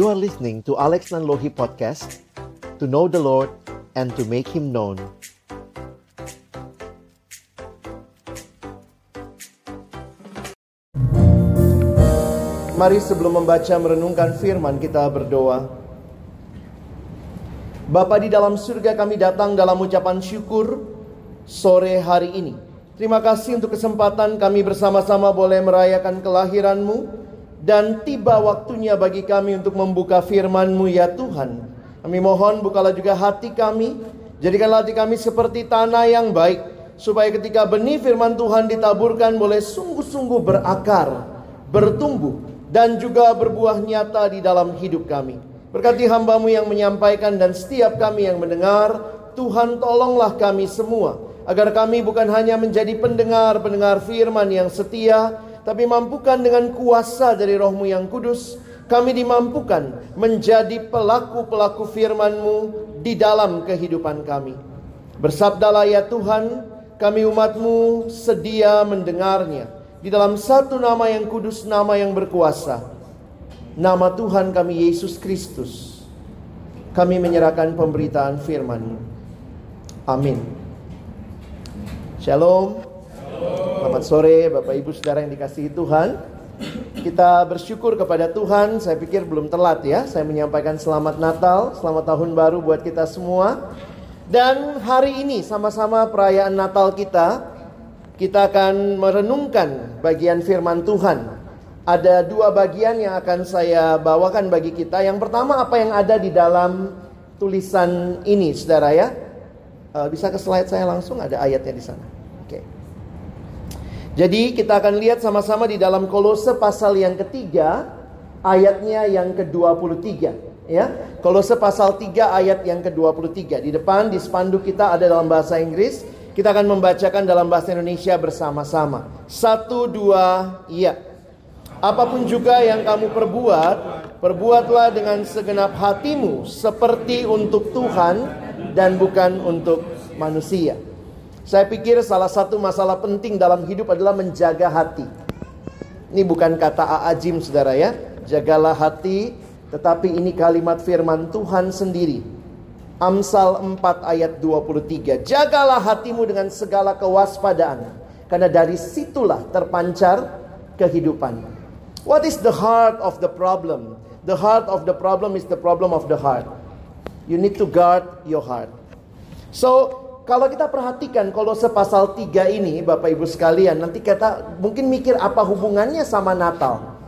You are listening to Alex Nanlohi Podcast To know the Lord and to make Him known Mari sebelum membaca merenungkan firman kita berdoa. Bapa di dalam surga kami datang dalam ucapan syukur sore hari ini. Terima kasih untuk kesempatan kami bersama-sama boleh merayakan kelahiranmu dan tiba waktunya bagi kami untuk membuka firman-Mu ya Tuhan. Kami mohon bukalah juga hati kami, jadikanlah hati kami seperti tanah yang baik supaya ketika benih firman Tuhan ditaburkan boleh sungguh-sungguh berakar, bertumbuh dan juga berbuah nyata di dalam hidup kami. Berkati hambamu yang menyampaikan dan setiap kami yang mendengar, Tuhan tolonglah kami semua. Agar kami bukan hanya menjadi pendengar-pendengar firman yang setia, tapi mampukan dengan kuasa dari rohmu yang kudus, kami dimampukan menjadi pelaku-pelaku firman-Mu di dalam kehidupan kami. Bersabdalah ya Tuhan, kami umat-Mu sedia mendengarnya di dalam satu nama yang kudus, nama yang berkuasa, nama Tuhan kami Yesus Kristus. Kami menyerahkan pemberitaan firman Amin. Shalom. Selamat sore Bapak Ibu Saudara yang dikasihi Tuhan. Kita bersyukur kepada Tuhan. Saya pikir belum telat ya. Saya menyampaikan selamat Natal, selamat tahun baru buat kita semua. Dan hari ini sama-sama perayaan Natal kita kita akan merenungkan bagian firman Tuhan. Ada dua bagian yang akan saya bawakan bagi kita. Yang pertama apa yang ada di dalam tulisan ini, saudara ya. Uh, bisa ke slide saya langsung, ada ayatnya di sana. Jadi kita akan lihat sama-sama di dalam Kolose pasal yang ketiga, ayatnya yang ke-23 ya. Kolose pasal 3 ayat yang ke-23. Di depan di spanduk kita ada dalam bahasa Inggris, kita akan membacakan dalam bahasa Indonesia bersama-sama. Satu, dua, iya. Apa pun juga yang kamu perbuat, perbuatlah dengan segenap hatimu seperti untuk Tuhan dan bukan untuk manusia. Saya pikir salah satu masalah penting dalam hidup adalah menjaga hati. Ini bukan kata Aajim saudara ya. Jagalah hati, tetapi ini kalimat firman Tuhan sendiri Amsal 4 ayat 23. Jagalah hatimu dengan segala kewaspadaan. Karena dari situlah terpancar kehidupan. What is the heart of the problem? The heart of the problem is the problem of the heart. You need to guard your heart. So, kalau kita perhatikan kalau sepasal 3 ini Bapak Ibu sekalian, nanti kita mungkin mikir apa hubungannya sama Natal.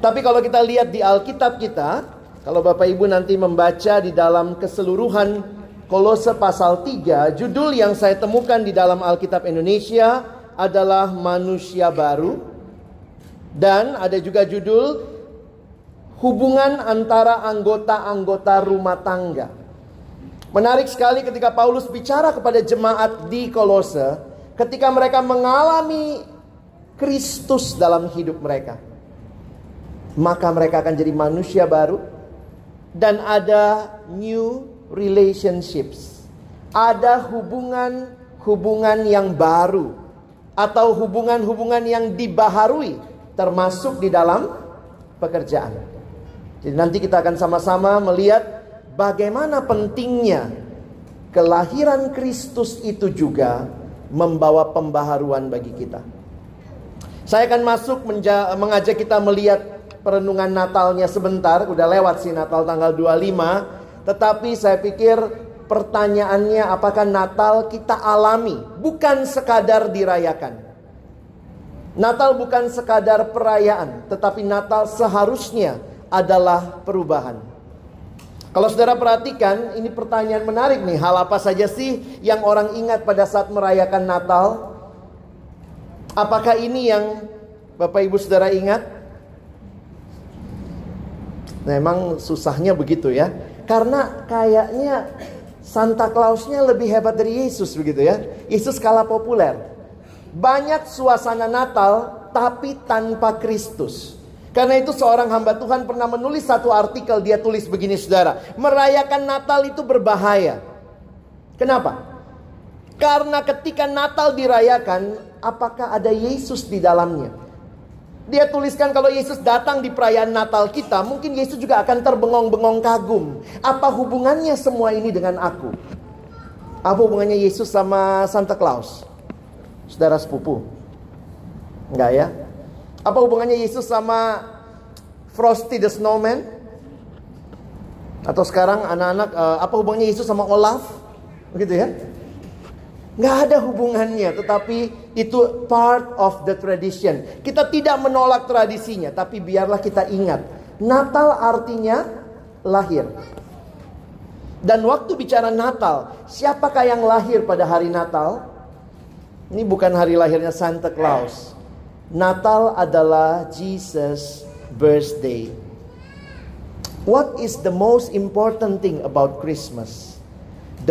Tapi kalau kita lihat di Alkitab kita, kalau Bapak Ibu nanti membaca di dalam keseluruhan Kolose pasal 3, judul yang saya temukan di dalam Alkitab Indonesia adalah manusia baru. Dan ada juga judul hubungan antara anggota-anggota rumah tangga. Menarik sekali ketika Paulus bicara kepada jemaat di Kolose ketika mereka mengalami Kristus dalam hidup mereka. Maka mereka akan jadi manusia baru, dan ada new relationships. Ada hubungan-hubungan yang baru atau hubungan-hubungan yang dibaharui termasuk di dalam pekerjaan. Jadi nanti kita akan sama-sama melihat bagaimana pentingnya kelahiran Kristus itu juga membawa pembaharuan bagi kita. Saya akan masuk mengajak kita melihat perenungan Natalnya sebentar, udah lewat sih Natal tanggal 25, tetapi saya pikir pertanyaannya apakah Natal kita alami, bukan sekadar dirayakan. Natal bukan sekadar perayaan, tetapi Natal seharusnya adalah perubahan. Kalau saudara perhatikan, ini pertanyaan menarik nih. Hal apa saja sih yang orang ingat pada saat merayakan Natal? Apakah ini yang Bapak Ibu saudara ingat? Memang susahnya begitu ya. Karena kayaknya Santa Clausnya lebih hebat dari Yesus begitu ya. Yesus kalah populer. Banyak suasana Natal tapi tanpa Kristus. Karena itu seorang hamba Tuhan pernah menulis satu artikel dia tulis begini saudara. Merayakan Natal itu berbahaya. Kenapa? Karena ketika Natal dirayakan apakah ada Yesus di dalamnya? Dia tuliskan kalau Yesus datang di perayaan Natal kita, mungkin Yesus juga akan terbengong-bengong kagum. Apa hubungannya semua ini dengan aku? Apa hubungannya Yesus sama Santa Claus? Saudara sepupu? Enggak ya? Apa hubungannya Yesus sama Frosty the Snowman? Atau sekarang anak-anak, uh, apa hubungannya Yesus sama Olaf? Begitu ya? Nggak ada hubungannya, tetapi itu part of the tradition. Kita tidak menolak tradisinya, tapi biarlah kita ingat. Natal artinya lahir. Dan waktu bicara Natal, siapakah yang lahir pada hari Natal? Ini bukan hari lahirnya Santa Claus. Natal adalah Jesus birthday. What is the most important thing about Christmas?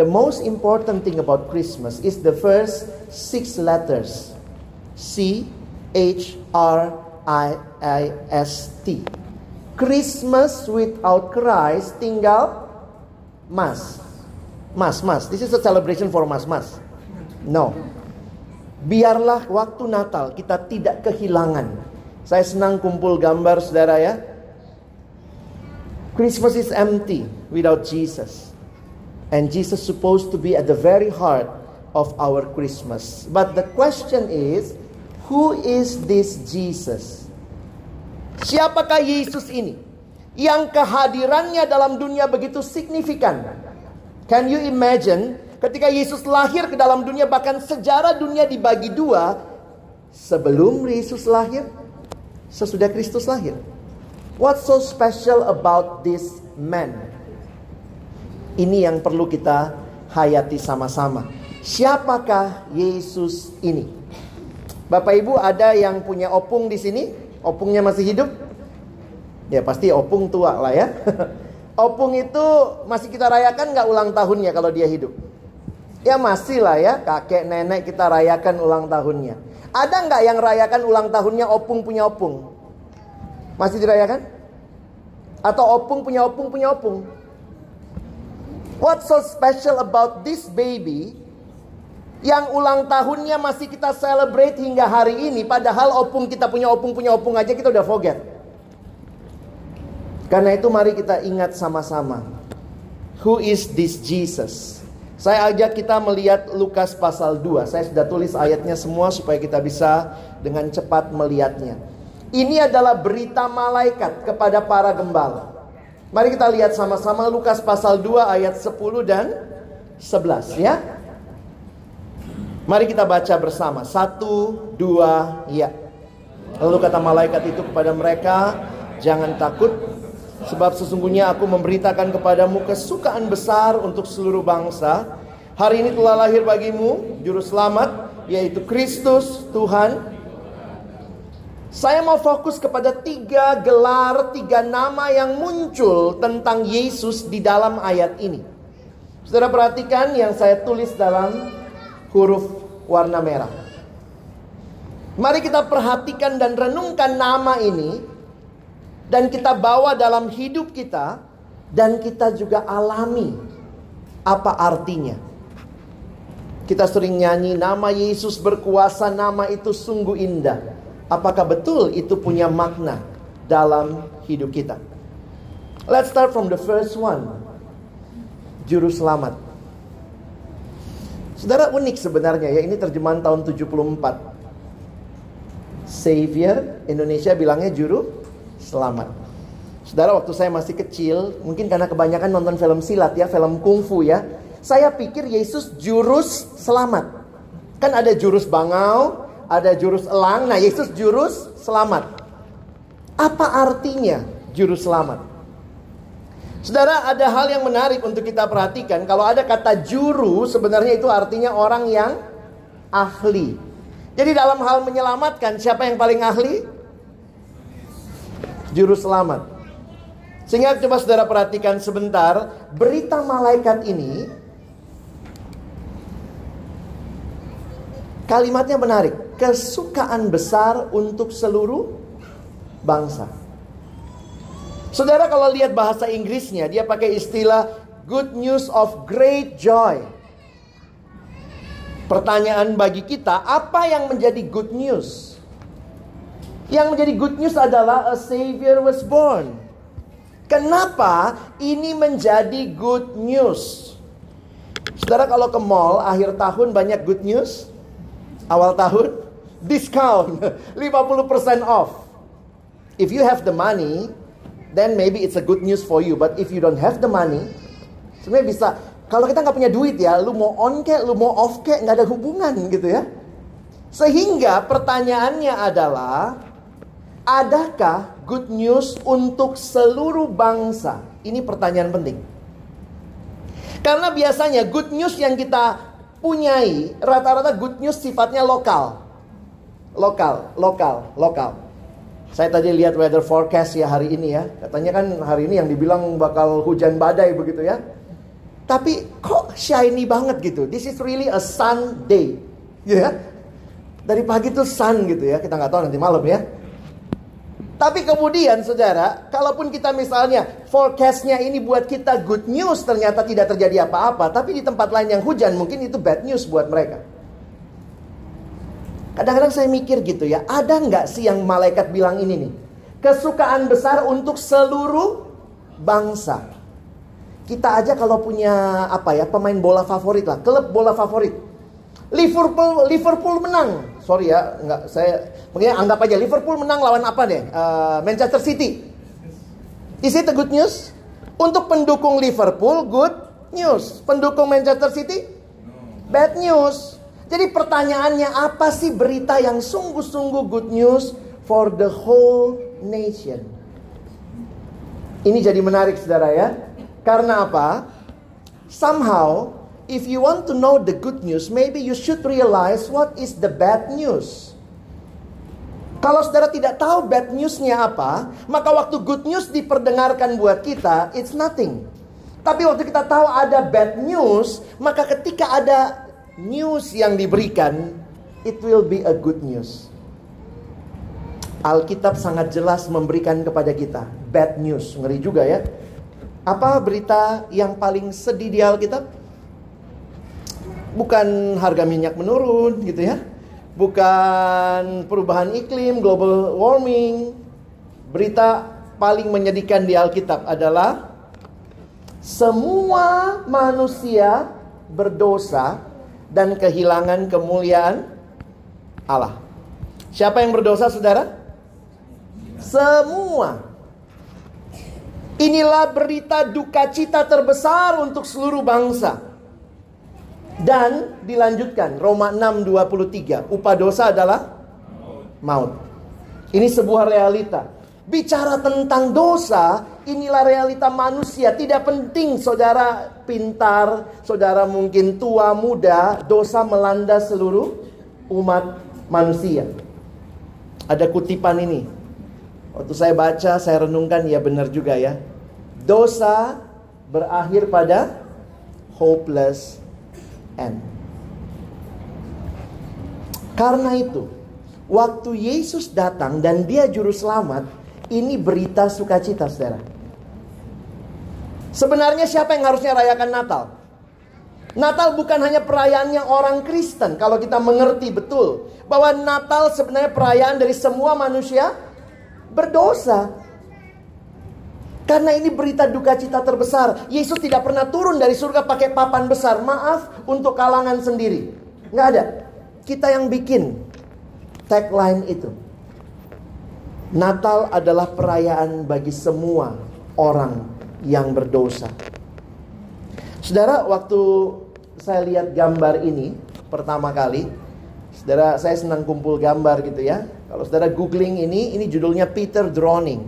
The most important thing about Christmas is the first six letters C H R I I S T. Christmas without Christ tinggal Mas. Mas, Mas. This is a celebration for Mas, Mas. No. Biarlah waktu Natal kita tidak kehilangan. Saya senang kumpul gambar saudara ya. Christmas is empty without Jesus. And Jesus supposed to be at the very heart of our Christmas. But the question is, who is this Jesus? Siapakah Yesus ini? Yang kehadirannya dalam dunia begitu signifikan. Can you imagine ketika Yesus lahir ke dalam dunia bahkan sejarah dunia dibagi dua sebelum Yesus lahir sesudah Kristus lahir. What's so special about this man? Ini yang perlu kita hayati sama-sama. Siapakah Yesus ini? Bapak Ibu ada yang punya opung di sini? Opungnya masih hidup? Ya pasti opung tua lah ya. opung itu masih kita rayakan nggak ulang tahunnya kalau dia hidup? Ya masih lah ya, kakek nenek kita rayakan ulang tahunnya. Ada nggak yang rayakan ulang tahunnya opung punya opung? Masih dirayakan? Atau opung punya opung punya opung? What's so special about this baby yang ulang tahunnya masih kita celebrate hingga hari ini padahal opung kita punya opung punya opung aja kita udah forget. Karena itu mari kita ingat sama-sama. Who is this Jesus? Saya ajak kita melihat Lukas pasal 2. Saya sudah tulis ayatnya semua supaya kita bisa dengan cepat melihatnya. Ini adalah berita malaikat kepada para gembala. Mari kita lihat sama-sama Lukas pasal 2 ayat 10 dan 11 ya. Mari kita baca bersama. Satu, dua, ya. Lalu kata malaikat itu kepada mereka, jangan takut, sebab sesungguhnya aku memberitakan kepadamu kesukaan besar untuk seluruh bangsa. Hari ini telah lahir bagimu juru selamat, yaitu Kristus Tuhan saya mau fokus kepada tiga gelar, tiga nama yang muncul tentang Yesus di dalam ayat ini. Saudara perhatikan yang saya tulis dalam huruf warna merah. Mari kita perhatikan dan renungkan nama ini dan kita bawa dalam hidup kita dan kita juga alami apa artinya. Kita sering nyanyi nama Yesus berkuasa, nama itu sungguh indah. Apakah betul itu punya makna dalam hidup kita? Let's start from the first one. Juru selamat. Saudara unik sebenarnya ya, ini terjemahan tahun 74. Savior, Indonesia bilangnya juru selamat. Saudara waktu saya masih kecil, mungkin karena kebanyakan nonton film silat ya, film kungfu ya. Saya pikir Yesus jurus selamat. Kan ada jurus bangau, ada jurus elang. Nah, Yesus jurus selamat. Apa artinya jurus selamat? Saudara, ada hal yang menarik untuk kita perhatikan. Kalau ada kata juru, sebenarnya itu artinya orang yang ahli. Jadi dalam hal menyelamatkan, siapa yang paling ahli? Juru selamat. Sehingga coba saudara perhatikan sebentar, berita malaikat ini kalimatnya menarik kesukaan besar untuk seluruh bangsa. Saudara kalau lihat bahasa Inggrisnya, dia pakai istilah good news of great joy. Pertanyaan bagi kita, apa yang menjadi good news? Yang menjadi good news adalah a savior was born. Kenapa ini menjadi good news? Saudara kalau ke mall akhir tahun banyak good news. Awal tahun discount 50% off. If you have the money, then maybe it's a good news for you. But if you don't have the money, sebenarnya bisa. Kalau kita nggak punya duit ya, lu mau on kek, lu mau off kek, nggak ada hubungan gitu ya. Sehingga pertanyaannya adalah, adakah good news untuk seluruh bangsa? Ini pertanyaan penting. Karena biasanya good news yang kita punyai rata-rata good news sifatnya lokal. Lokal, lokal, lokal. Saya tadi lihat weather forecast ya hari ini ya. Katanya kan hari ini yang dibilang bakal hujan badai begitu ya. Tapi kok shiny banget gitu. This is really a sun day. Ya. Dari pagi tuh sun gitu ya. Kita nggak tahu nanti malam ya. Tapi kemudian saudara, kalaupun kita misalnya forecastnya ini buat kita good news ternyata tidak terjadi apa-apa. Tapi di tempat lain yang hujan mungkin itu bad news buat mereka. Kadang-kadang saya mikir gitu ya, ada nggak sih yang malaikat bilang ini nih? Kesukaan besar untuk seluruh bangsa. Kita aja kalau punya apa ya pemain bola favorit lah, klub bola favorit. Liverpool Liverpool menang. Sorry ya, nggak saya Mungkin anggap aja Liverpool menang lawan apa deh? Uh, Manchester City. Is it a good news? Untuk pendukung Liverpool, good news. Pendukung Manchester City, bad news. Jadi pertanyaannya apa sih berita yang sungguh-sungguh good news for the whole nation? Ini jadi menarik saudara ya. Karena apa? Somehow, if you want to know the good news, maybe you should realize what is the bad news. Kalau saudara tidak tahu bad newsnya apa, maka waktu good news diperdengarkan buat kita, it's nothing. Tapi waktu kita tahu ada bad news, maka ketika ada news yang diberikan, it will be a good news. Alkitab sangat jelas memberikan kepada kita bad news, ngeri juga ya. Apa berita yang paling sedih di Alkitab? Bukan harga minyak menurun gitu ya bukan perubahan iklim, global warming. Berita paling menyedihkan di Alkitab adalah semua manusia berdosa dan kehilangan kemuliaan Allah. Siapa yang berdosa, saudara? Semua. Inilah berita duka cita terbesar untuk seluruh bangsa. Dan dilanjutkan Roma 6:23, upah dosa adalah maut. Ini sebuah realita. Bicara tentang dosa, inilah realita manusia. Tidak penting saudara pintar, saudara mungkin tua, muda, dosa melanda seluruh umat manusia. Ada kutipan ini. Waktu saya baca, saya renungkan, ya benar juga ya. Dosa berakhir pada hopeless end. Karena itu, waktu Yesus datang dan dia juru selamat, ini berita sukacita, saudara. Sebenarnya siapa yang harusnya rayakan Natal? Natal bukan hanya perayaannya orang Kristen. Kalau kita mengerti betul bahwa Natal sebenarnya perayaan dari semua manusia berdosa. Karena ini berita duka cita terbesar. Yesus tidak pernah turun dari surga pakai papan besar. Maaf untuk kalangan sendiri. Nggak ada. Kita yang bikin tagline itu. Natal adalah perayaan bagi semua orang yang berdosa. Saudara, waktu saya lihat gambar ini pertama kali, saudara saya senang kumpul gambar gitu ya. Kalau saudara googling ini, ini judulnya Peter Drowning.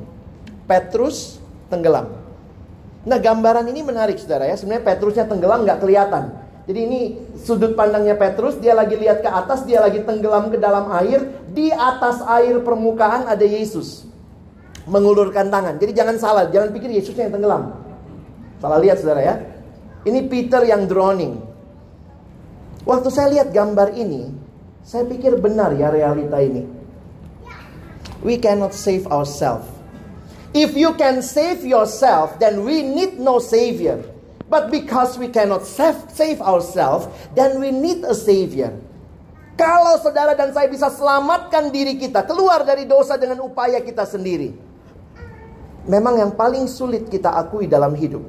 Petrus tenggelam. Nah gambaran ini menarik saudara ya. Sebenarnya Petrusnya tenggelam nggak kelihatan. Jadi ini sudut pandangnya Petrus, dia lagi lihat ke atas, dia lagi tenggelam ke dalam air. Di atas air permukaan ada Yesus. Mengulurkan tangan. Jadi jangan salah, jangan pikir Yesusnya yang tenggelam. Salah lihat saudara ya. Ini Peter yang drowning. Waktu saya lihat gambar ini, saya pikir benar ya realita ini. We cannot save ourselves. If you can save yourself, then we need no savior. But because we cannot save, save ourselves, then we need a savior. Kalau saudara dan saya bisa selamatkan diri kita keluar dari dosa dengan upaya kita sendiri. Memang yang paling sulit kita akui dalam hidup.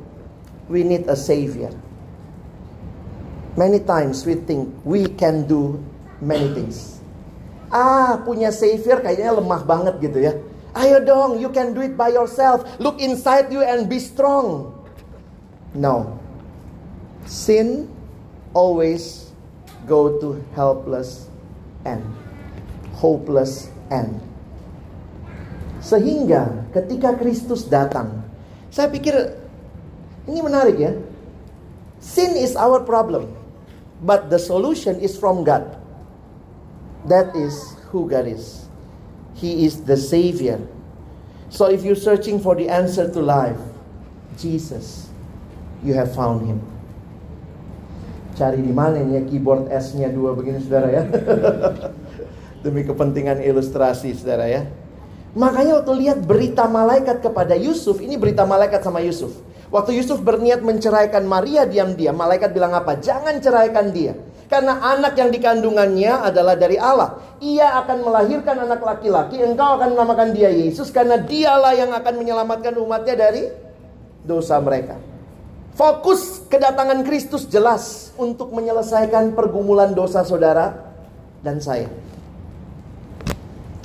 We need a savior. Many times we think we can do many things. Ah, punya savior kayaknya lemah banget gitu ya. Ayo dong, you can do it by yourself. Look inside you and be strong. No. Sin always go to helpless end. Hopeless end. Sehingga ketika Kristus datang, saya pikir ini menarik ya. Sin is our problem, but the solution is from God. That is who God is. He is the Savior. So if you're searching for the answer to life, Jesus, you have found Him. Cari di mana ini ya keyboard S-nya dua begini saudara ya. Demi kepentingan ilustrasi saudara ya. Makanya waktu lihat berita malaikat kepada Yusuf, ini berita malaikat sama Yusuf. Waktu Yusuf berniat menceraikan Maria diam-diam, malaikat bilang apa? Jangan ceraikan dia. Karena anak yang dikandungannya adalah dari Allah. Ia akan melahirkan anak laki-laki. Engkau akan menamakan dia Yesus. Karena dialah yang akan menyelamatkan umatnya dari dosa mereka. Fokus kedatangan Kristus jelas untuk menyelesaikan pergumulan dosa saudara dan saya.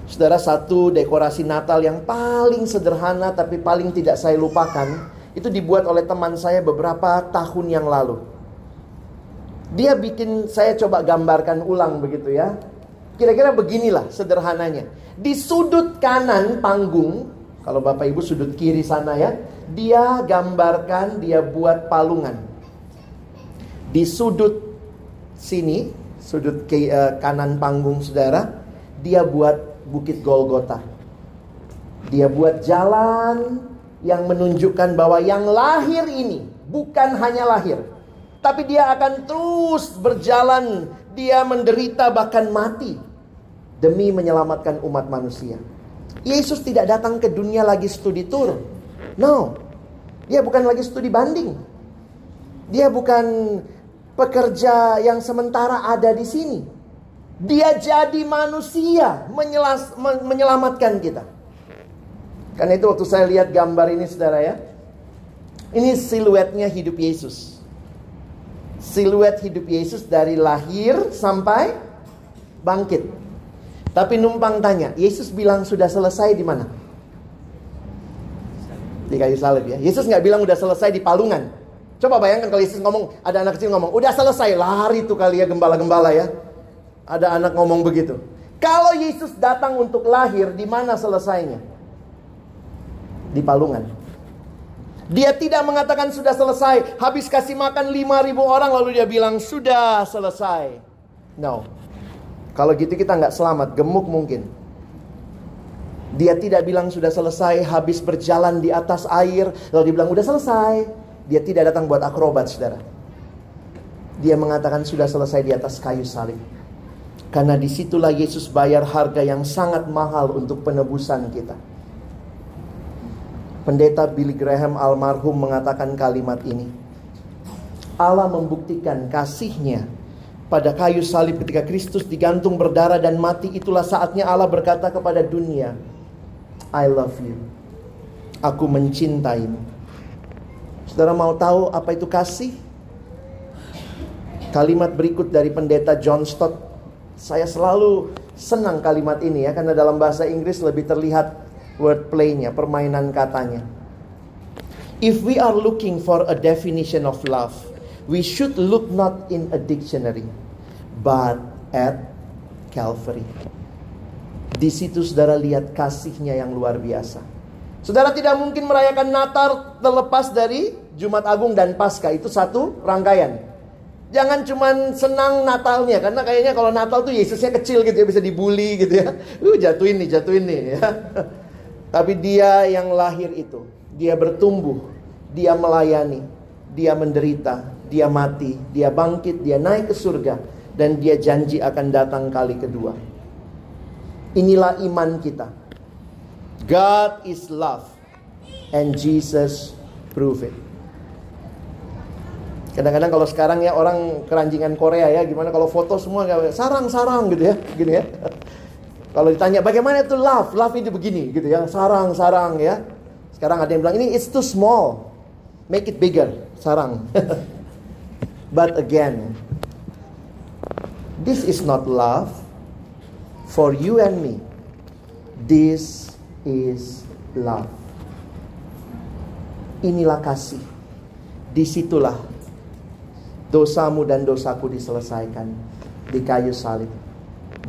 Saudara, satu dekorasi Natal yang paling sederhana tapi paling tidak saya lupakan itu dibuat oleh teman saya beberapa tahun yang lalu. Dia bikin saya coba gambarkan ulang begitu ya. Kira-kira beginilah sederhananya. Di sudut kanan panggung, kalau Bapak Ibu sudut kiri sana ya, dia gambarkan, dia buat palungan. Di sudut sini, sudut ke, uh, kanan panggung saudara, dia buat Bukit Golgota. Dia buat jalan yang menunjukkan bahwa yang lahir ini bukan hanya lahir, tapi dia akan terus berjalan, dia menderita bahkan mati demi menyelamatkan umat manusia. Yesus tidak datang ke dunia lagi studi tour. No. Dia bukan lagi studi banding. Dia bukan pekerja yang sementara ada di sini. Dia jadi manusia menyelas, menyelamatkan kita. Karena itu waktu saya lihat gambar ini saudara ya. Ini siluetnya hidup Yesus siluet hidup Yesus dari lahir sampai bangkit. Tapi numpang tanya, Yesus bilang sudah selesai di mana? Di kayu salib ya. Yesus nggak bilang udah selesai di palungan. Coba bayangkan kalau Yesus ngomong, ada anak kecil ngomong, udah selesai, lari tuh kali ya gembala-gembala ya. Ada anak ngomong begitu. Kalau Yesus datang untuk lahir, di mana selesainya? Di palungan. Dia tidak mengatakan sudah selesai. Habis kasih makan 5000 orang lalu dia bilang sudah selesai. No. Kalau gitu kita nggak selamat, gemuk mungkin. Dia tidak bilang sudah selesai, habis berjalan di atas air, lalu dia bilang udah selesai. Dia tidak datang buat akrobat, saudara. Dia mengatakan sudah selesai di atas kayu salib. Karena di situlah Yesus bayar harga yang sangat mahal untuk penebusan kita. Pendeta Billy Graham almarhum mengatakan kalimat ini. Allah membuktikan kasihnya pada kayu salib ketika Kristus digantung berdarah dan mati itulah saatnya Allah berkata kepada dunia, I love you. Aku mencintaimu. Saudara mau tahu apa itu kasih? Kalimat berikut dari pendeta John Stott. Saya selalu senang kalimat ini ya karena dalam bahasa Inggris lebih terlihat wordplay-nya, permainan katanya. If we are looking for a definition of love, we should look not in a dictionary, but at Calvary. Di situ saudara lihat kasihnya yang luar biasa. Saudara tidak mungkin merayakan Natal terlepas dari Jumat Agung dan Paskah. Itu satu rangkaian. Jangan cuman senang Natalnya karena kayaknya kalau Natal tuh Yesusnya kecil gitu ya bisa dibully gitu ya. Uh jatuhin nih, jatuhin nih ya. Tapi dia yang lahir itu, dia bertumbuh, dia melayani, dia menderita, dia mati, dia bangkit, dia naik ke surga, dan dia janji akan datang kali kedua. Inilah iman kita. God is love, and Jesus prove it. Kadang-kadang kalau sekarang ya orang keranjingan Korea ya, gimana kalau foto semua sarang-sarang gitu ya, gini ya. Kalau ditanya bagaimana itu love, love itu begini gitu ya, sarang-sarang ya. Sekarang ada yang bilang ini it's too small, make it bigger, sarang. But again, this is not love for you and me. This is love. Inilah kasih. Di situlah dosamu dan dosaku diselesaikan di kayu salib.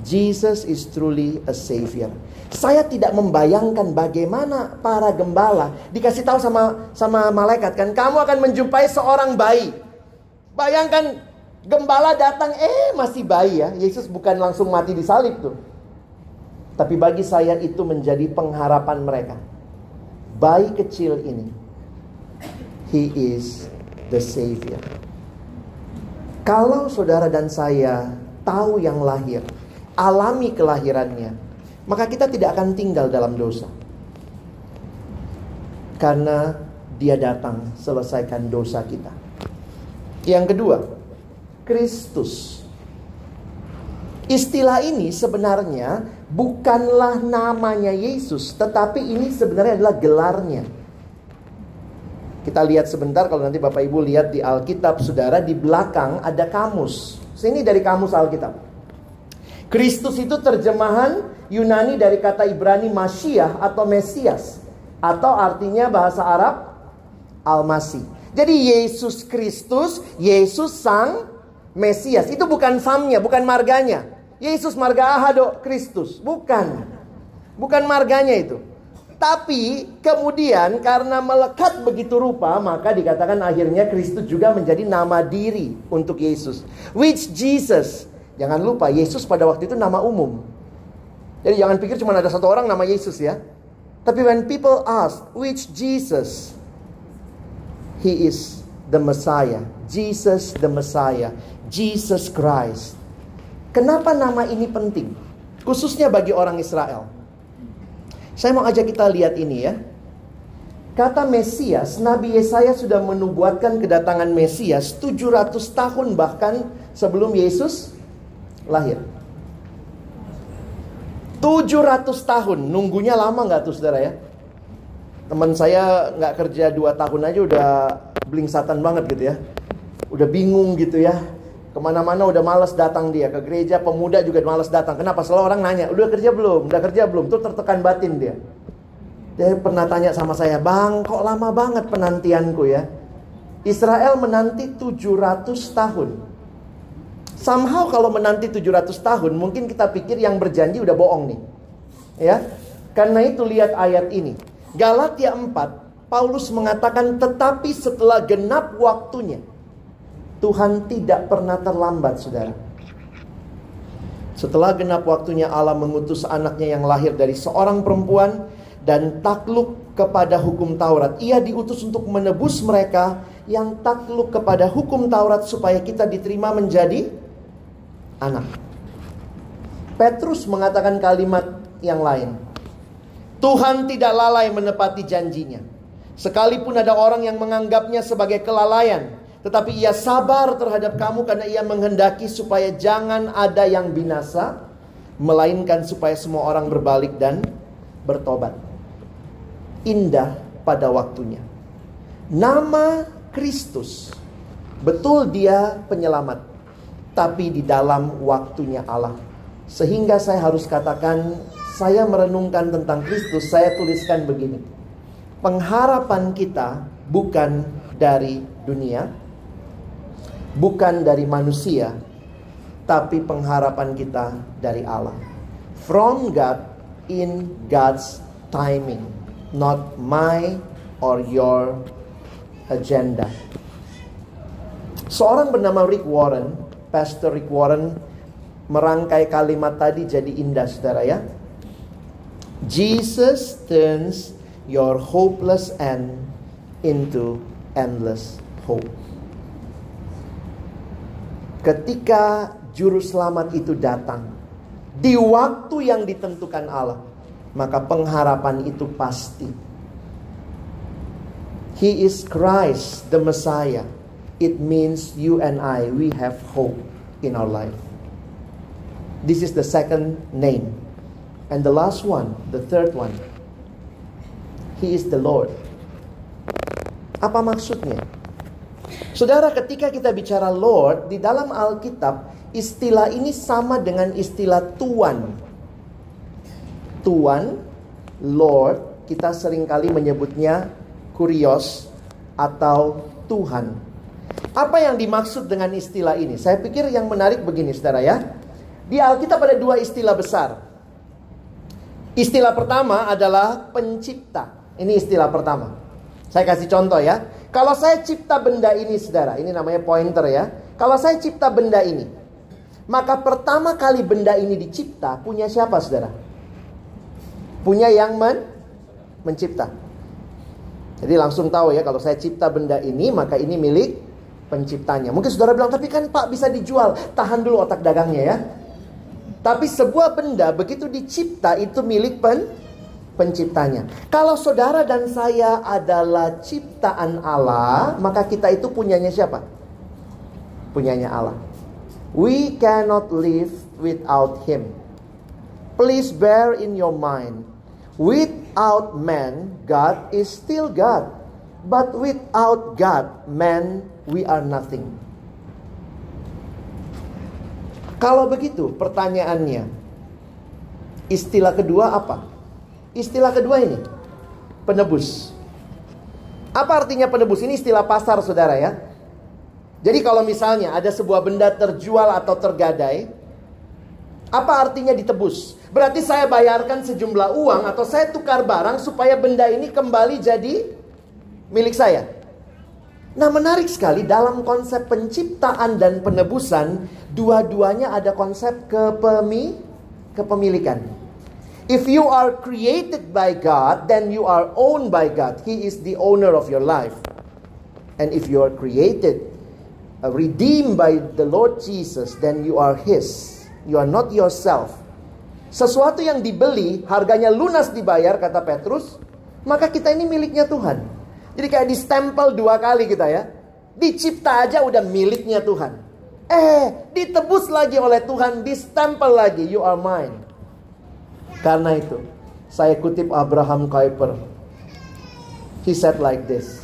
Jesus is truly a savior. Saya tidak membayangkan bagaimana para gembala dikasih tahu sama sama malaikat kan kamu akan menjumpai seorang bayi. Bayangkan gembala datang eh masih bayi ya. Yesus bukan langsung mati di salib tuh. Tapi bagi saya itu menjadi pengharapan mereka. Bayi kecil ini he is the savior. Kalau saudara dan saya tahu yang lahir, alami kelahirannya, maka kita tidak akan tinggal dalam dosa. Karena dia datang selesaikan dosa kita. Yang kedua, Kristus. Istilah ini sebenarnya bukanlah namanya Yesus, tetapi ini sebenarnya adalah gelarnya. Kita lihat sebentar kalau nanti Bapak Ibu lihat di Alkitab Saudara di belakang ada kamus. Sini dari kamus Alkitab. Kristus itu terjemahan Yunani dari kata Ibrani Masyiah atau Mesias atau artinya bahasa Arab Al-Masih. Jadi Yesus Kristus, Yesus sang Mesias. Itu bukan famnya, bukan marganya. Yesus marga ahado Kristus, bukan. Bukan marganya itu. Tapi kemudian karena melekat begitu rupa, maka dikatakan akhirnya Kristus juga menjadi nama diri untuk Yesus. Which Jesus? Jangan lupa Yesus pada waktu itu nama umum. Jadi jangan pikir cuma ada satu orang nama Yesus ya. Tapi when people ask which Jesus, he is the Messiah. Jesus the Messiah. Jesus Christ. Kenapa nama ini penting? Khususnya bagi orang Israel. Saya mau ajak kita lihat ini ya. Kata Mesias, Nabi Yesaya sudah menubuatkan kedatangan Mesias 700 tahun bahkan sebelum Yesus lahir. 700 tahun, nunggunya lama nggak tuh saudara ya? Teman saya nggak kerja 2 tahun aja udah blingsatan banget gitu ya. Udah bingung gitu ya. Ke mana-mana udah males datang dia ke gereja pemuda juga males datang. Kenapa? Selalu orang nanya, udah kerja belum? Udah kerja belum? Tuh tertekan batin dia. Dia pernah tanya sama saya, bang, kok lama banget penantianku ya? Israel menanti 700 tahun. Somehow kalau menanti 700 tahun, mungkin kita pikir yang berjanji udah bohong nih. Ya, karena itu lihat ayat ini. Galatia 4, Paulus mengatakan tetapi setelah genap waktunya. Tuhan tidak pernah terlambat, saudara. Setelah genap waktunya Allah mengutus anaknya yang lahir dari seorang perempuan dan takluk kepada hukum Taurat. Ia diutus untuk menebus mereka yang takluk kepada hukum Taurat supaya kita diterima menjadi anak. Petrus mengatakan kalimat yang lain. Tuhan tidak lalai menepati janjinya. Sekalipun ada orang yang menganggapnya sebagai kelalaian, tetapi ia sabar terhadap kamu karena ia menghendaki supaya jangan ada yang binasa, melainkan supaya semua orang berbalik dan bertobat. Indah pada waktunya. Nama Kristus, betul dia penyelamat, tapi di dalam waktunya Allah. Sehingga saya harus katakan, saya merenungkan tentang Kristus, saya tuliskan begini. Pengharapan kita bukan dari dunia, bukan dari manusia, tapi pengharapan kita dari Allah. From God in God's timing, not my or your agenda. Seorang bernama Rick Warren, Pastor Rick Warren, merangkai kalimat tadi jadi indah saudara ya. Jesus turns your hopeless end into endless hope ketika juru selamat itu datang di waktu yang ditentukan Allah, maka pengharapan itu pasti. He is Christ, the Messiah. It means you and I, we have hope in our life. This is the second name. And the last one, the third one, He is the Lord. Apa maksudnya? Saudara, ketika kita bicara Lord, di dalam Alkitab, istilah ini sama dengan istilah Tuan. Tuan, Lord, kita sering kali menyebutnya Kurios atau Tuhan. Apa yang dimaksud dengan istilah ini? Saya pikir yang menarik begini, saudara ya. Di Alkitab ada dua istilah besar. Istilah pertama adalah pencipta. Ini istilah pertama. Saya kasih contoh ya. Kalau saya cipta benda ini saudara, ini namanya pointer ya. Kalau saya cipta benda ini, maka pertama kali benda ini dicipta punya siapa saudara? Punya yang men mencipta. Jadi langsung tahu ya kalau saya cipta benda ini maka ini milik penciptanya. Mungkin saudara bilang tapi kan Pak bisa dijual. Tahan dulu otak dagangnya ya. Tapi sebuah benda begitu dicipta itu milik pen penciptanya. Kalau saudara dan saya adalah ciptaan Allah, maka kita itu punyanya siapa? Punyanya Allah. We cannot live without him. Please bear in your mind, without man, God is still God. But without God, man, we are nothing. Kalau begitu, pertanyaannya, istilah kedua apa? Istilah kedua ini, penebus. Apa artinya penebus? Ini istilah pasar saudara ya. Jadi kalau misalnya ada sebuah benda terjual atau tergadai, apa artinya ditebus? Berarti saya bayarkan sejumlah uang atau saya tukar barang supaya benda ini kembali jadi milik saya. Nah menarik sekali dalam konsep penciptaan dan penebusan, dua-duanya ada konsep kepemi, kepemilikan. If you are created by God, then you are owned by God. He is the owner of your life. And if you are created, uh, redeemed by the Lord Jesus, then you are His. You are not yourself. Sesuatu yang dibeli, harganya lunas dibayar, kata Petrus, maka kita ini miliknya Tuhan. Jadi kayak di stempel dua kali kita ya. Dicipta aja udah miliknya Tuhan. Eh, ditebus lagi oleh Tuhan, di stempel lagi, you are mine. Karena itu, saya kutip Abraham Kuyper. He said like this.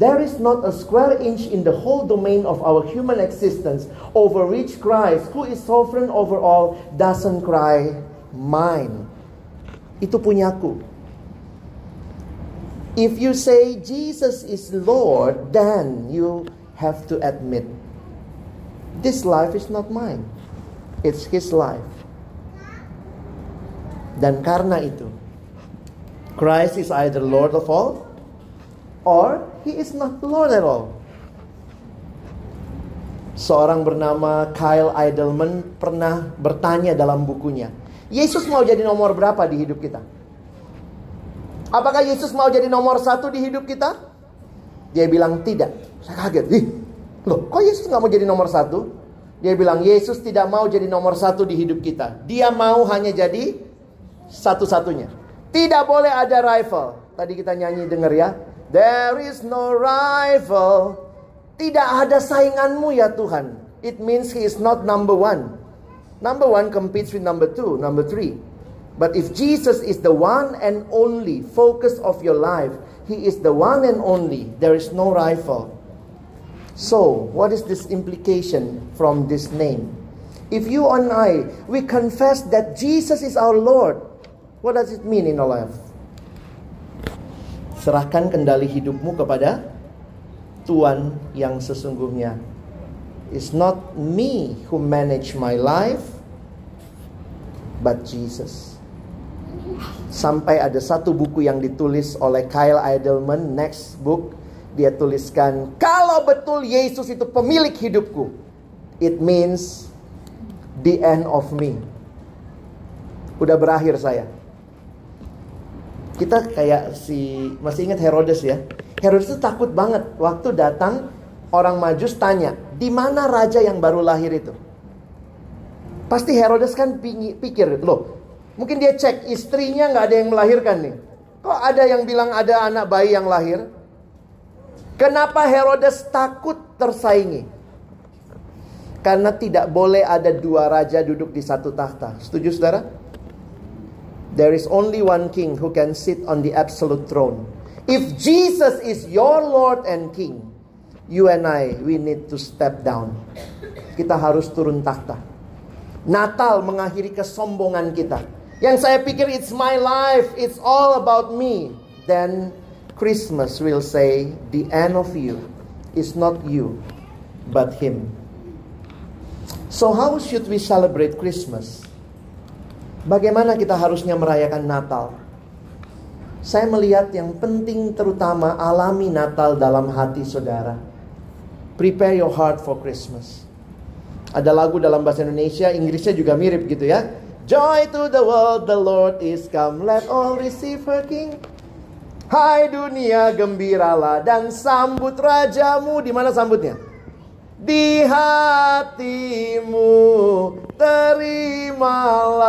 There is not a square inch in the whole domain of our human existence over which Christ, who is sovereign over all, doesn't cry, mine. Itu punyaku. If you say Jesus is Lord, then you have to admit, this life is not mine. It's His life. Dan karena itu, Christ is either Lord of all or he is not Lord at all. Seorang bernama Kyle Idleman pernah bertanya dalam bukunya, Yesus mau jadi nomor berapa di hidup kita? Apakah Yesus mau jadi nomor satu di hidup kita? Dia bilang tidak. Saya kaget. Ih, loh kok Yesus nggak mau jadi nomor satu? Dia bilang Yesus tidak mau jadi nomor satu di hidup kita. Dia mau hanya jadi satu-satunya. Tidak boleh ada rival. Tadi kita nyanyi denger ya. There is no rival. Tidak ada sainganmu ya Tuhan. It means he is not number one. Number one competes with number two, number three. But if Jesus is the one and only focus of your life, he is the one and only. There is no rival. So, what is this implication from this name? If you and I, we confess that Jesus is our Lord, What does it mean in our life? Serahkan kendali hidupmu kepada Tuhan yang sesungguhnya. It's not me who manage my life, but Jesus. Sampai ada satu buku yang ditulis oleh Kyle Idleman, next book, dia tuliskan, kalau betul Yesus itu pemilik hidupku, it means the end of me. Udah berakhir saya kita kayak si masih ingat Herodes ya. Herodes itu takut banget waktu datang orang Majus tanya, "Di mana raja yang baru lahir itu?" Pasti Herodes kan pikir, "Loh, mungkin dia cek istrinya nggak ada yang melahirkan nih. Kok ada yang bilang ada anak bayi yang lahir?" Kenapa Herodes takut tersaingi? Karena tidak boleh ada dua raja duduk di satu tahta. Setuju saudara? There is only one king who can sit on the absolute throne. If Jesus is your Lord and King, you and I, we need to step down. Kita harus turun tahta. Natal mengakhiri kesombongan kita. Yang saya pikir it's my life, it's all about me. Then Christmas will say the end of you is not you, but him. So how should we celebrate Christmas? Bagaimana kita harusnya merayakan Natal? Saya melihat yang penting terutama alami Natal dalam hati saudara. Prepare your heart for Christmas. Ada lagu dalam bahasa Indonesia, Inggrisnya juga mirip gitu ya. Joy to the world, the Lord is come, let all receive her King. Hai dunia gembiralah dan sambut rajamu. Di mana sambutnya? Di hatimu terimalah.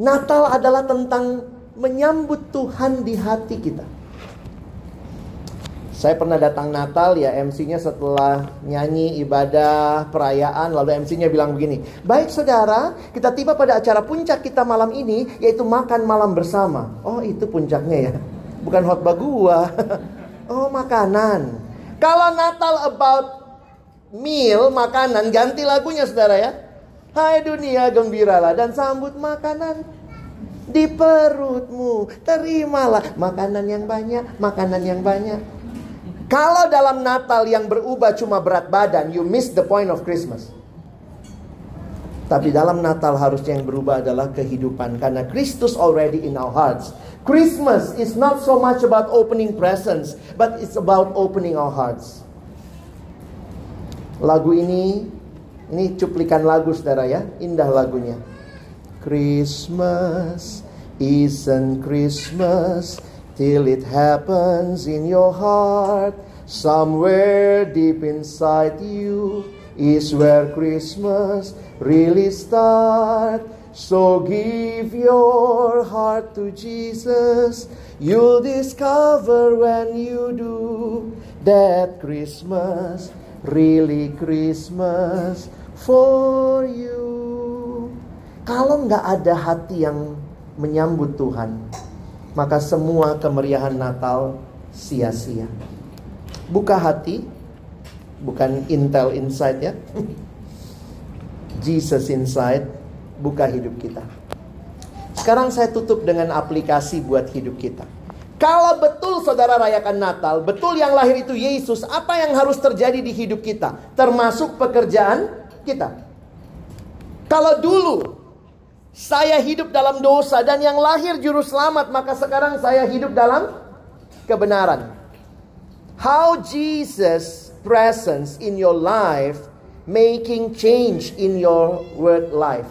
Natal adalah tentang menyambut Tuhan di hati kita. Saya pernah datang Natal ya MC-nya setelah nyanyi ibadah perayaan lalu MC-nya bilang begini, "Baik saudara, kita tiba pada acara puncak kita malam ini yaitu makan malam bersama." Oh, itu puncaknya ya. Bukan khotbah gua. oh, makanan. Kalau Natal about meal, makanan, ganti lagunya saudara ya. Hai dunia gembiralah dan sambut makanan di perutmu. Terimalah makanan yang banyak, makanan yang banyak. Kalau dalam Natal yang berubah cuma berat badan, you miss the point of Christmas. Tapi dalam Natal harusnya yang berubah adalah kehidupan karena Kristus already in our hearts. Christmas is not so much about opening presents, but it's about opening our hearts. Lagu ini ini cuplikan lagu Saudara ya, indah lagunya. Christmas isn't Christmas till it happens in your heart. Somewhere deep inside you is where Christmas really starts. So give your heart to Jesus. You'll discover when you do that Christmas, really Christmas for you. Kalau nggak ada hati yang menyambut Tuhan, maka semua kemeriahan Natal sia-sia. Buka hati, bukan intel inside ya. Jesus inside, buka hidup kita. Sekarang saya tutup dengan aplikasi buat hidup kita. Kalau betul saudara rayakan Natal, betul yang lahir itu Yesus, apa yang harus terjadi di hidup kita? Termasuk pekerjaan kita. Kalau dulu saya hidup dalam dosa dan yang lahir juru selamat, maka sekarang saya hidup dalam kebenaran. How Jesus presence in your life making change in your work life.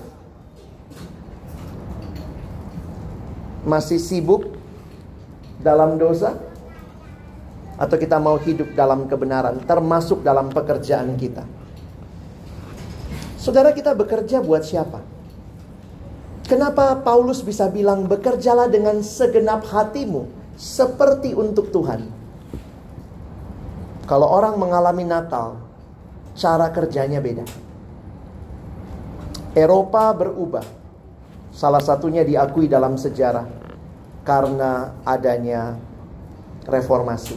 Masih sibuk dalam dosa? Atau kita mau hidup dalam kebenaran termasuk dalam pekerjaan kita? Saudara kita bekerja buat siapa? Kenapa Paulus bisa bilang bekerjalah dengan segenap hatimu seperti untuk Tuhan? Kalau orang mengalami Natal, cara kerjanya beda. Eropa berubah. Salah satunya diakui dalam sejarah karena adanya reformasi.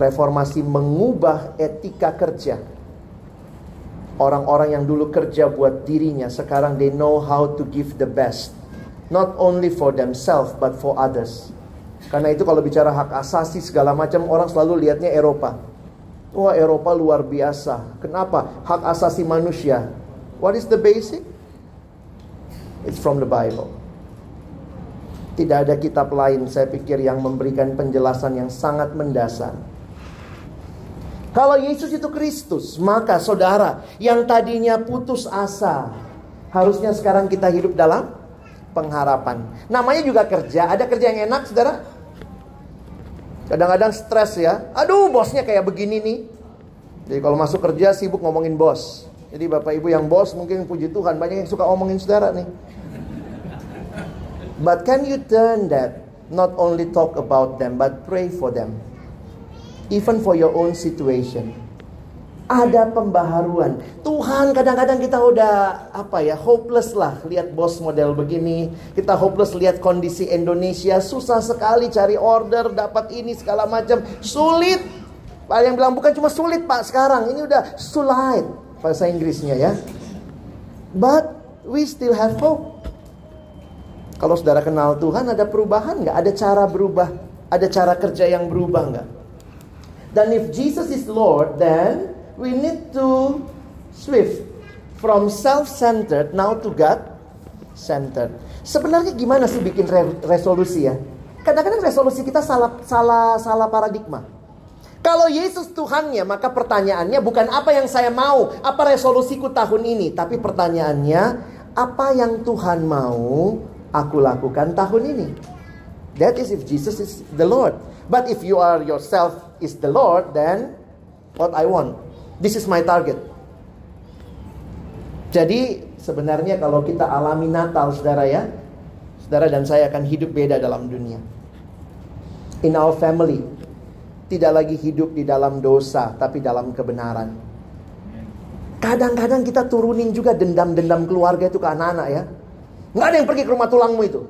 Reformasi mengubah etika kerja Orang-orang yang dulu kerja buat dirinya sekarang they know how to give the best. Not only for themselves but for others. Karena itu kalau bicara hak asasi segala macam orang selalu lihatnya Eropa. Wah Eropa luar biasa. Kenapa? Hak asasi manusia. What is the basic? It's from the Bible. Tidak ada kitab lain saya pikir yang memberikan penjelasan yang sangat mendasar kalau Yesus itu Kristus, maka saudara yang tadinya putus asa, harusnya sekarang kita hidup dalam pengharapan. Namanya juga kerja, ada kerja yang enak, saudara? Kadang-kadang stres ya. Aduh, bosnya kayak begini nih. Jadi kalau masuk kerja sibuk ngomongin bos. Jadi Bapak Ibu yang bos mungkin puji Tuhan banyak yang suka ngomongin saudara nih. But can you turn that not only talk about them but pray for them. Even for your own situation. Ada pembaharuan. Tuhan kadang-kadang kita udah apa ya hopeless lah lihat bos model begini. Kita hopeless lihat kondisi Indonesia susah sekali cari order dapat ini segala macam sulit. Pak yang bilang bukan cuma sulit pak sekarang ini udah sulit bahasa Inggrisnya ya. But we still have hope. Kalau saudara kenal Tuhan ada perubahan nggak? Ada cara berubah? Ada cara kerja yang berubah nggak? Dan if Jesus is Lord, then we need to swift from self-centered now to God-centered. Sebenarnya gimana sih bikin re resolusi ya? Kadang-kadang resolusi kita salah salah salah paradigma. Kalau Yesus Tuhannya, maka pertanyaannya bukan apa yang saya mau, apa resolusiku tahun ini, tapi pertanyaannya apa yang Tuhan mau aku lakukan tahun ini. That is if Jesus is the Lord. But if you are yourself is the Lord, then what I want This is my target. Jadi sebenarnya kalau kita alami Natal saudara ya, saudara dan saya akan hidup beda dalam dunia. In our family, tidak lagi hidup di dalam dosa, tapi dalam kebenaran. Kadang-kadang kita turunin juga dendam-dendam keluarga itu ke anak-anak ya. Nggak ada yang pergi ke rumah tulangmu itu.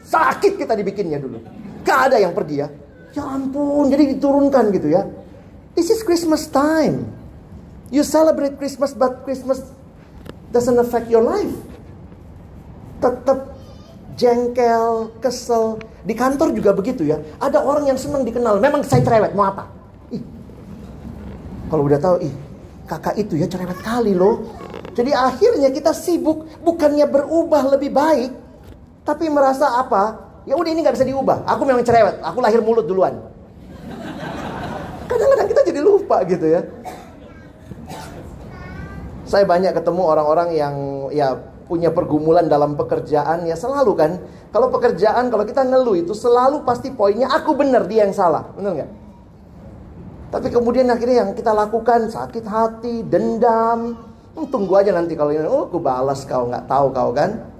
Sakit kita dibikinnya dulu. Gak ada yang pergi ya. Ya ampun, jadi diturunkan gitu ya. This is Christmas time. You celebrate Christmas, but Christmas doesn't affect your life. Tetap jengkel, kesel. Di kantor juga begitu ya. Ada orang yang senang dikenal. Memang saya cerewet, mau apa? Ih, kalau udah tahu, ih, kakak itu ya cerewet kali loh. Jadi akhirnya kita sibuk, bukannya berubah lebih baik, tapi merasa apa? Ya udah ini nggak bisa diubah. Aku memang cerewet, aku lahir mulut duluan. Kadang-kadang kita jadi lupa gitu ya. Saya banyak ketemu orang-orang yang ya punya pergumulan dalam pekerjaan ya selalu kan. Kalau pekerjaan kalau kita ngeluh itu selalu pasti poinnya aku benar dia yang salah, benar nggak? Tapi kemudian akhirnya yang kita lakukan sakit hati, dendam. Hmm, tunggu aja nanti kalau ini, oh aku balas kau nggak tahu kau kan.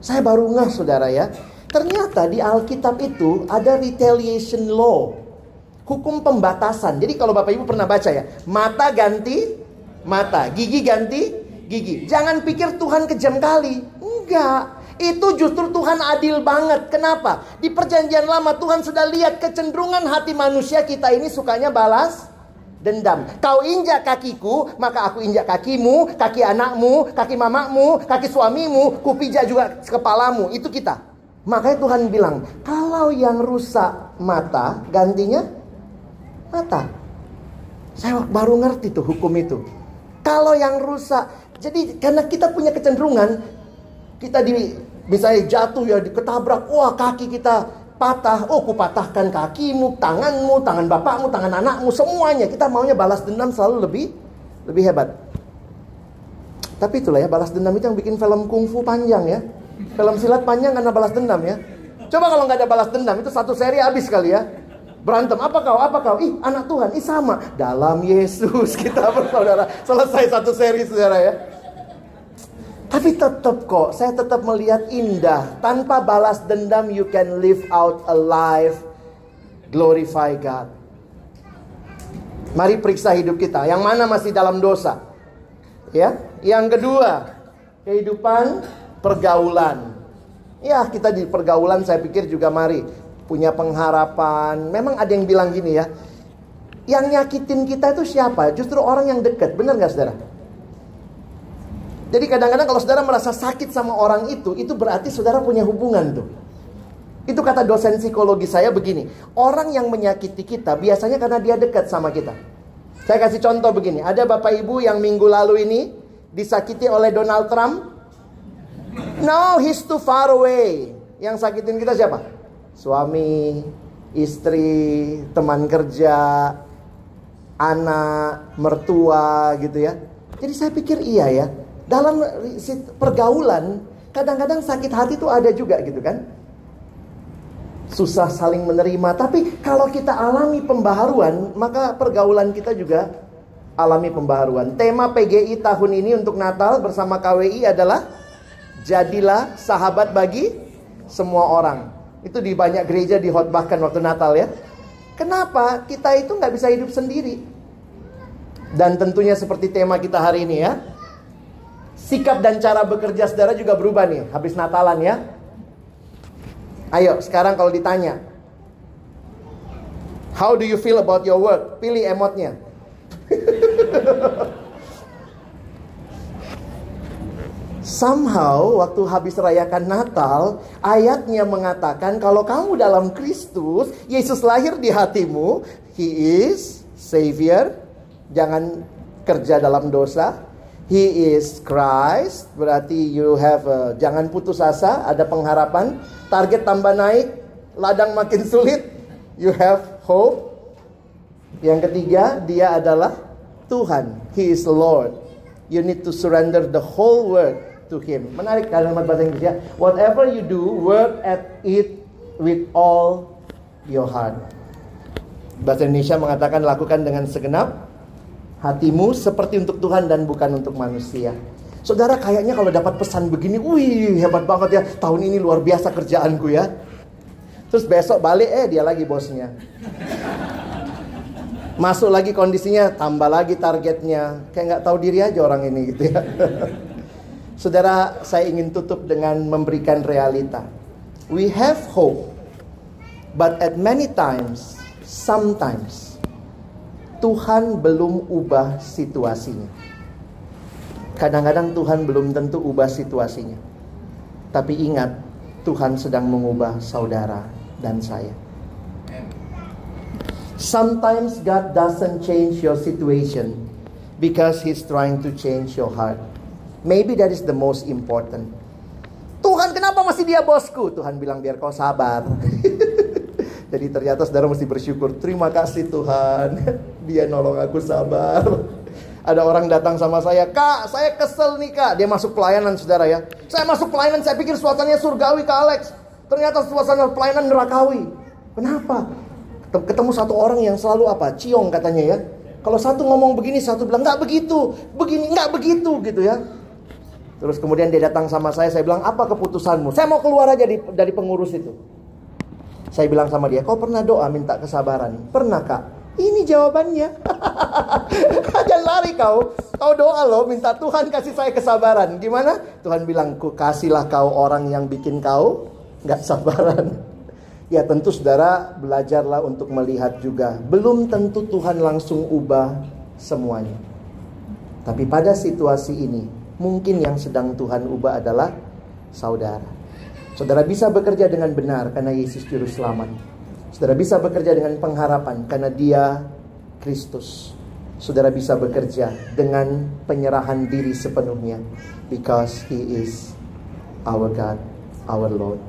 Saya baru ngeh saudara ya. Ternyata di Alkitab itu ada retaliation law. Hukum pembatasan. Jadi kalau Bapak Ibu pernah baca ya, mata ganti mata, gigi ganti gigi. Jangan pikir Tuhan kejam kali. Enggak. Itu justru Tuhan adil banget. Kenapa? Di perjanjian lama Tuhan sudah lihat kecenderungan hati manusia kita ini sukanya balas dendam. Kau injak kakiku, maka aku injak kakimu, kaki anakmu, kaki mamamu, kaki suamimu, kupijak juga kepalamu. Itu kita. Makanya Tuhan bilang, kalau yang rusak mata, gantinya mata. Saya baru ngerti tuh hukum itu. Kalau yang rusak, jadi karena kita punya kecenderungan, kita di misalnya jatuh ya diketabrak, wah kaki kita patah, oh kupatahkan kakimu, tanganmu, tangan bapakmu, tangan anakmu, semuanya. Kita maunya balas dendam selalu lebih lebih hebat. Tapi itulah ya balas dendam itu yang bikin film kungfu panjang ya. Film silat panjang karena balas dendam ya. Coba kalau nggak ada balas dendam itu satu seri habis kali ya. Berantem, apa kau, apa kau? Ih, anak Tuhan, ih sama. Dalam Yesus kita bersaudara. Selesai satu seri saudara ya. Tapi tetap kok, saya tetap melihat indah. Tanpa balas dendam, you can live out a life. Glorify God. Mari periksa hidup kita. Yang mana masih dalam dosa? Ya. Yang kedua, kehidupan pergaulan. Ya, kita di pergaulan saya pikir juga mari punya pengharapan. Memang ada yang bilang gini ya, yang nyakitin kita itu siapa? Justru orang yang dekat, benar nggak saudara? Jadi kadang-kadang kalau saudara merasa sakit sama orang itu, itu berarti saudara punya hubungan tuh. Itu kata dosen psikologi saya begini, orang yang menyakiti kita biasanya karena dia dekat sama kita. Saya kasih contoh begini, ada bapak ibu yang minggu lalu ini disakiti oleh Donald Trump. No, he's too far away. Yang sakitin kita siapa? suami, istri, teman kerja, anak, mertua gitu ya. Jadi saya pikir iya ya. Dalam pergaulan kadang-kadang sakit hati itu ada juga gitu kan. Susah saling menerima, tapi kalau kita alami pembaharuan, maka pergaulan kita juga alami pembaharuan. Tema PGI tahun ini untuk Natal bersama KWI adalah jadilah sahabat bagi semua orang. Itu di banyak gereja dihotbahkan waktu Natal ya. Kenapa kita itu nggak bisa hidup sendiri? Dan tentunya seperti tema kita hari ini ya. Sikap dan cara bekerja saudara juga berubah nih habis Natalan ya. Ayo sekarang kalau ditanya. How do you feel about your work? Pilih emotnya. Somehow waktu habis rayakan Natal, ayatnya mengatakan kalau kamu dalam Kristus, Yesus lahir di hatimu, He is Savior. Jangan kerja dalam dosa. He is Christ, berarti you have a, jangan putus asa, ada pengharapan. Target tambah naik, ladang makin sulit, you have hope. Yang ketiga, dia adalah Tuhan. He is Lord. You need to surrender the whole world to him. Menarik kalimat bahasa Inggris ya. Whatever you do, work at it with all your heart. Bahasa Indonesia mengatakan lakukan dengan segenap hatimu seperti untuk Tuhan dan bukan untuk manusia. Saudara kayaknya kalau dapat pesan begini, wih hebat banget ya. Tahun ini luar biasa kerjaanku ya. Terus besok balik eh dia lagi bosnya. Masuk lagi kondisinya, tambah lagi targetnya. Kayak nggak tahu diri aja orang ini gitu ya. Saudara, saya ingin tutup dengan memberikan realita. We have hope, but at many times, sometimes, Tuhan belum ubah situasinya. Kadang-kadang Tuhan belum tentu ubah situasinya. Tapi ingat, Tuhan sedang mengubah saudara dan saya. Sometimes God doesn't change your situation because He's trying to change your heart. Maybe that is the most important. Tuhan kenapa masih dia bosku? Tuhan bilang biar kau sabar. Jadi ternyata saudara mesti bersyukur. Terima kasih Tuhan. Dia nolong aku sabar. Ada orang datang sama saya, Kak, saya kesel nih kak. Dia masuk pelayanan saudara ya. Saya masuk pelayanan, saya pikir suasananya surgawi kak Alex. Ternyata suasana pelayanan nerakawi. Kenapa? Ketemu satu orang yang selalu apa? Ciong katanya ya. Kalau satu ngomong begini, satu bilang nggak begitu, begini nggak begitu gitu ya. Terus kemudian dia datang sama saya, saya bilang, apa keputusanmu? Saya mau keluar aja dari, dari pengurus itu. Saya bilang sama dia, kau pernah doa minta kesabaran? Pernah kak. Ini jawabannya. Jangan lari kau. Kau doa loh, minta Tuhan kasih saya kesabaran. Gimana? Tuhan bilang, kasihlah kau orang yang bikin kau nggak sabaran. Ya tentu saudara belajarlah untuk melihat juga. Belum tentu Tuhan langsung ubah semuanya. Tapi pada situasi ini, mungkin yang sedang Tuhan ubah adalah saudara. Saudara bisa bekerja dengan benar karena Yesus Juru Selamat. Saudara bisa bekerja dengan pengharapan karena Dia Kristus. Saudara bisa bekerja dengan penyerahan diri sepenuhnya because He is our God, our Lord.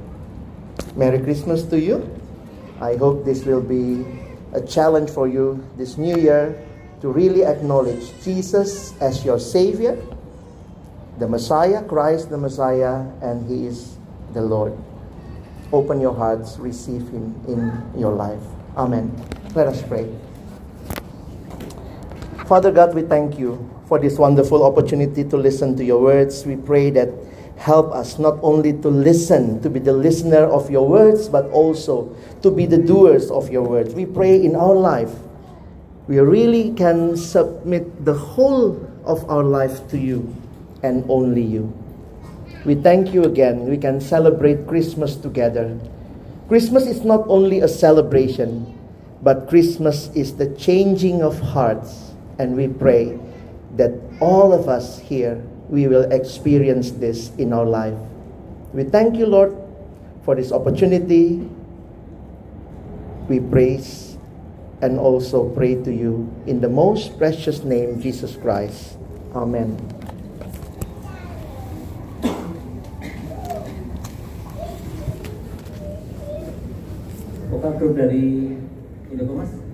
Merry Christmas to you. I hope this will be a challenge for you this new year to really acknowledge Jesus as your Savior the Messiah, Christ the Messiah, and He is the Lord. Open your hearts, receive Him in your life. Amen. Let us pray. Father God, we thank you for this wonderful opportunity to listen to your words. We pray that help us not only to listen, to be the listener of your words, but also to be the doers of your words. We pray in our life, we really can submit the whole of our life to you and only you. We thank you again. We can celebrate Christmas together. Christmas is not only a celebration, but Christmas is the changing of hearts. And we pray that all of us here, we will experience this in our life. We thank you, Lord, for this opportunity. We praise and also pray to you in the most precious name, Jesus Christ. Amen. Bukan grup dari Indokomas?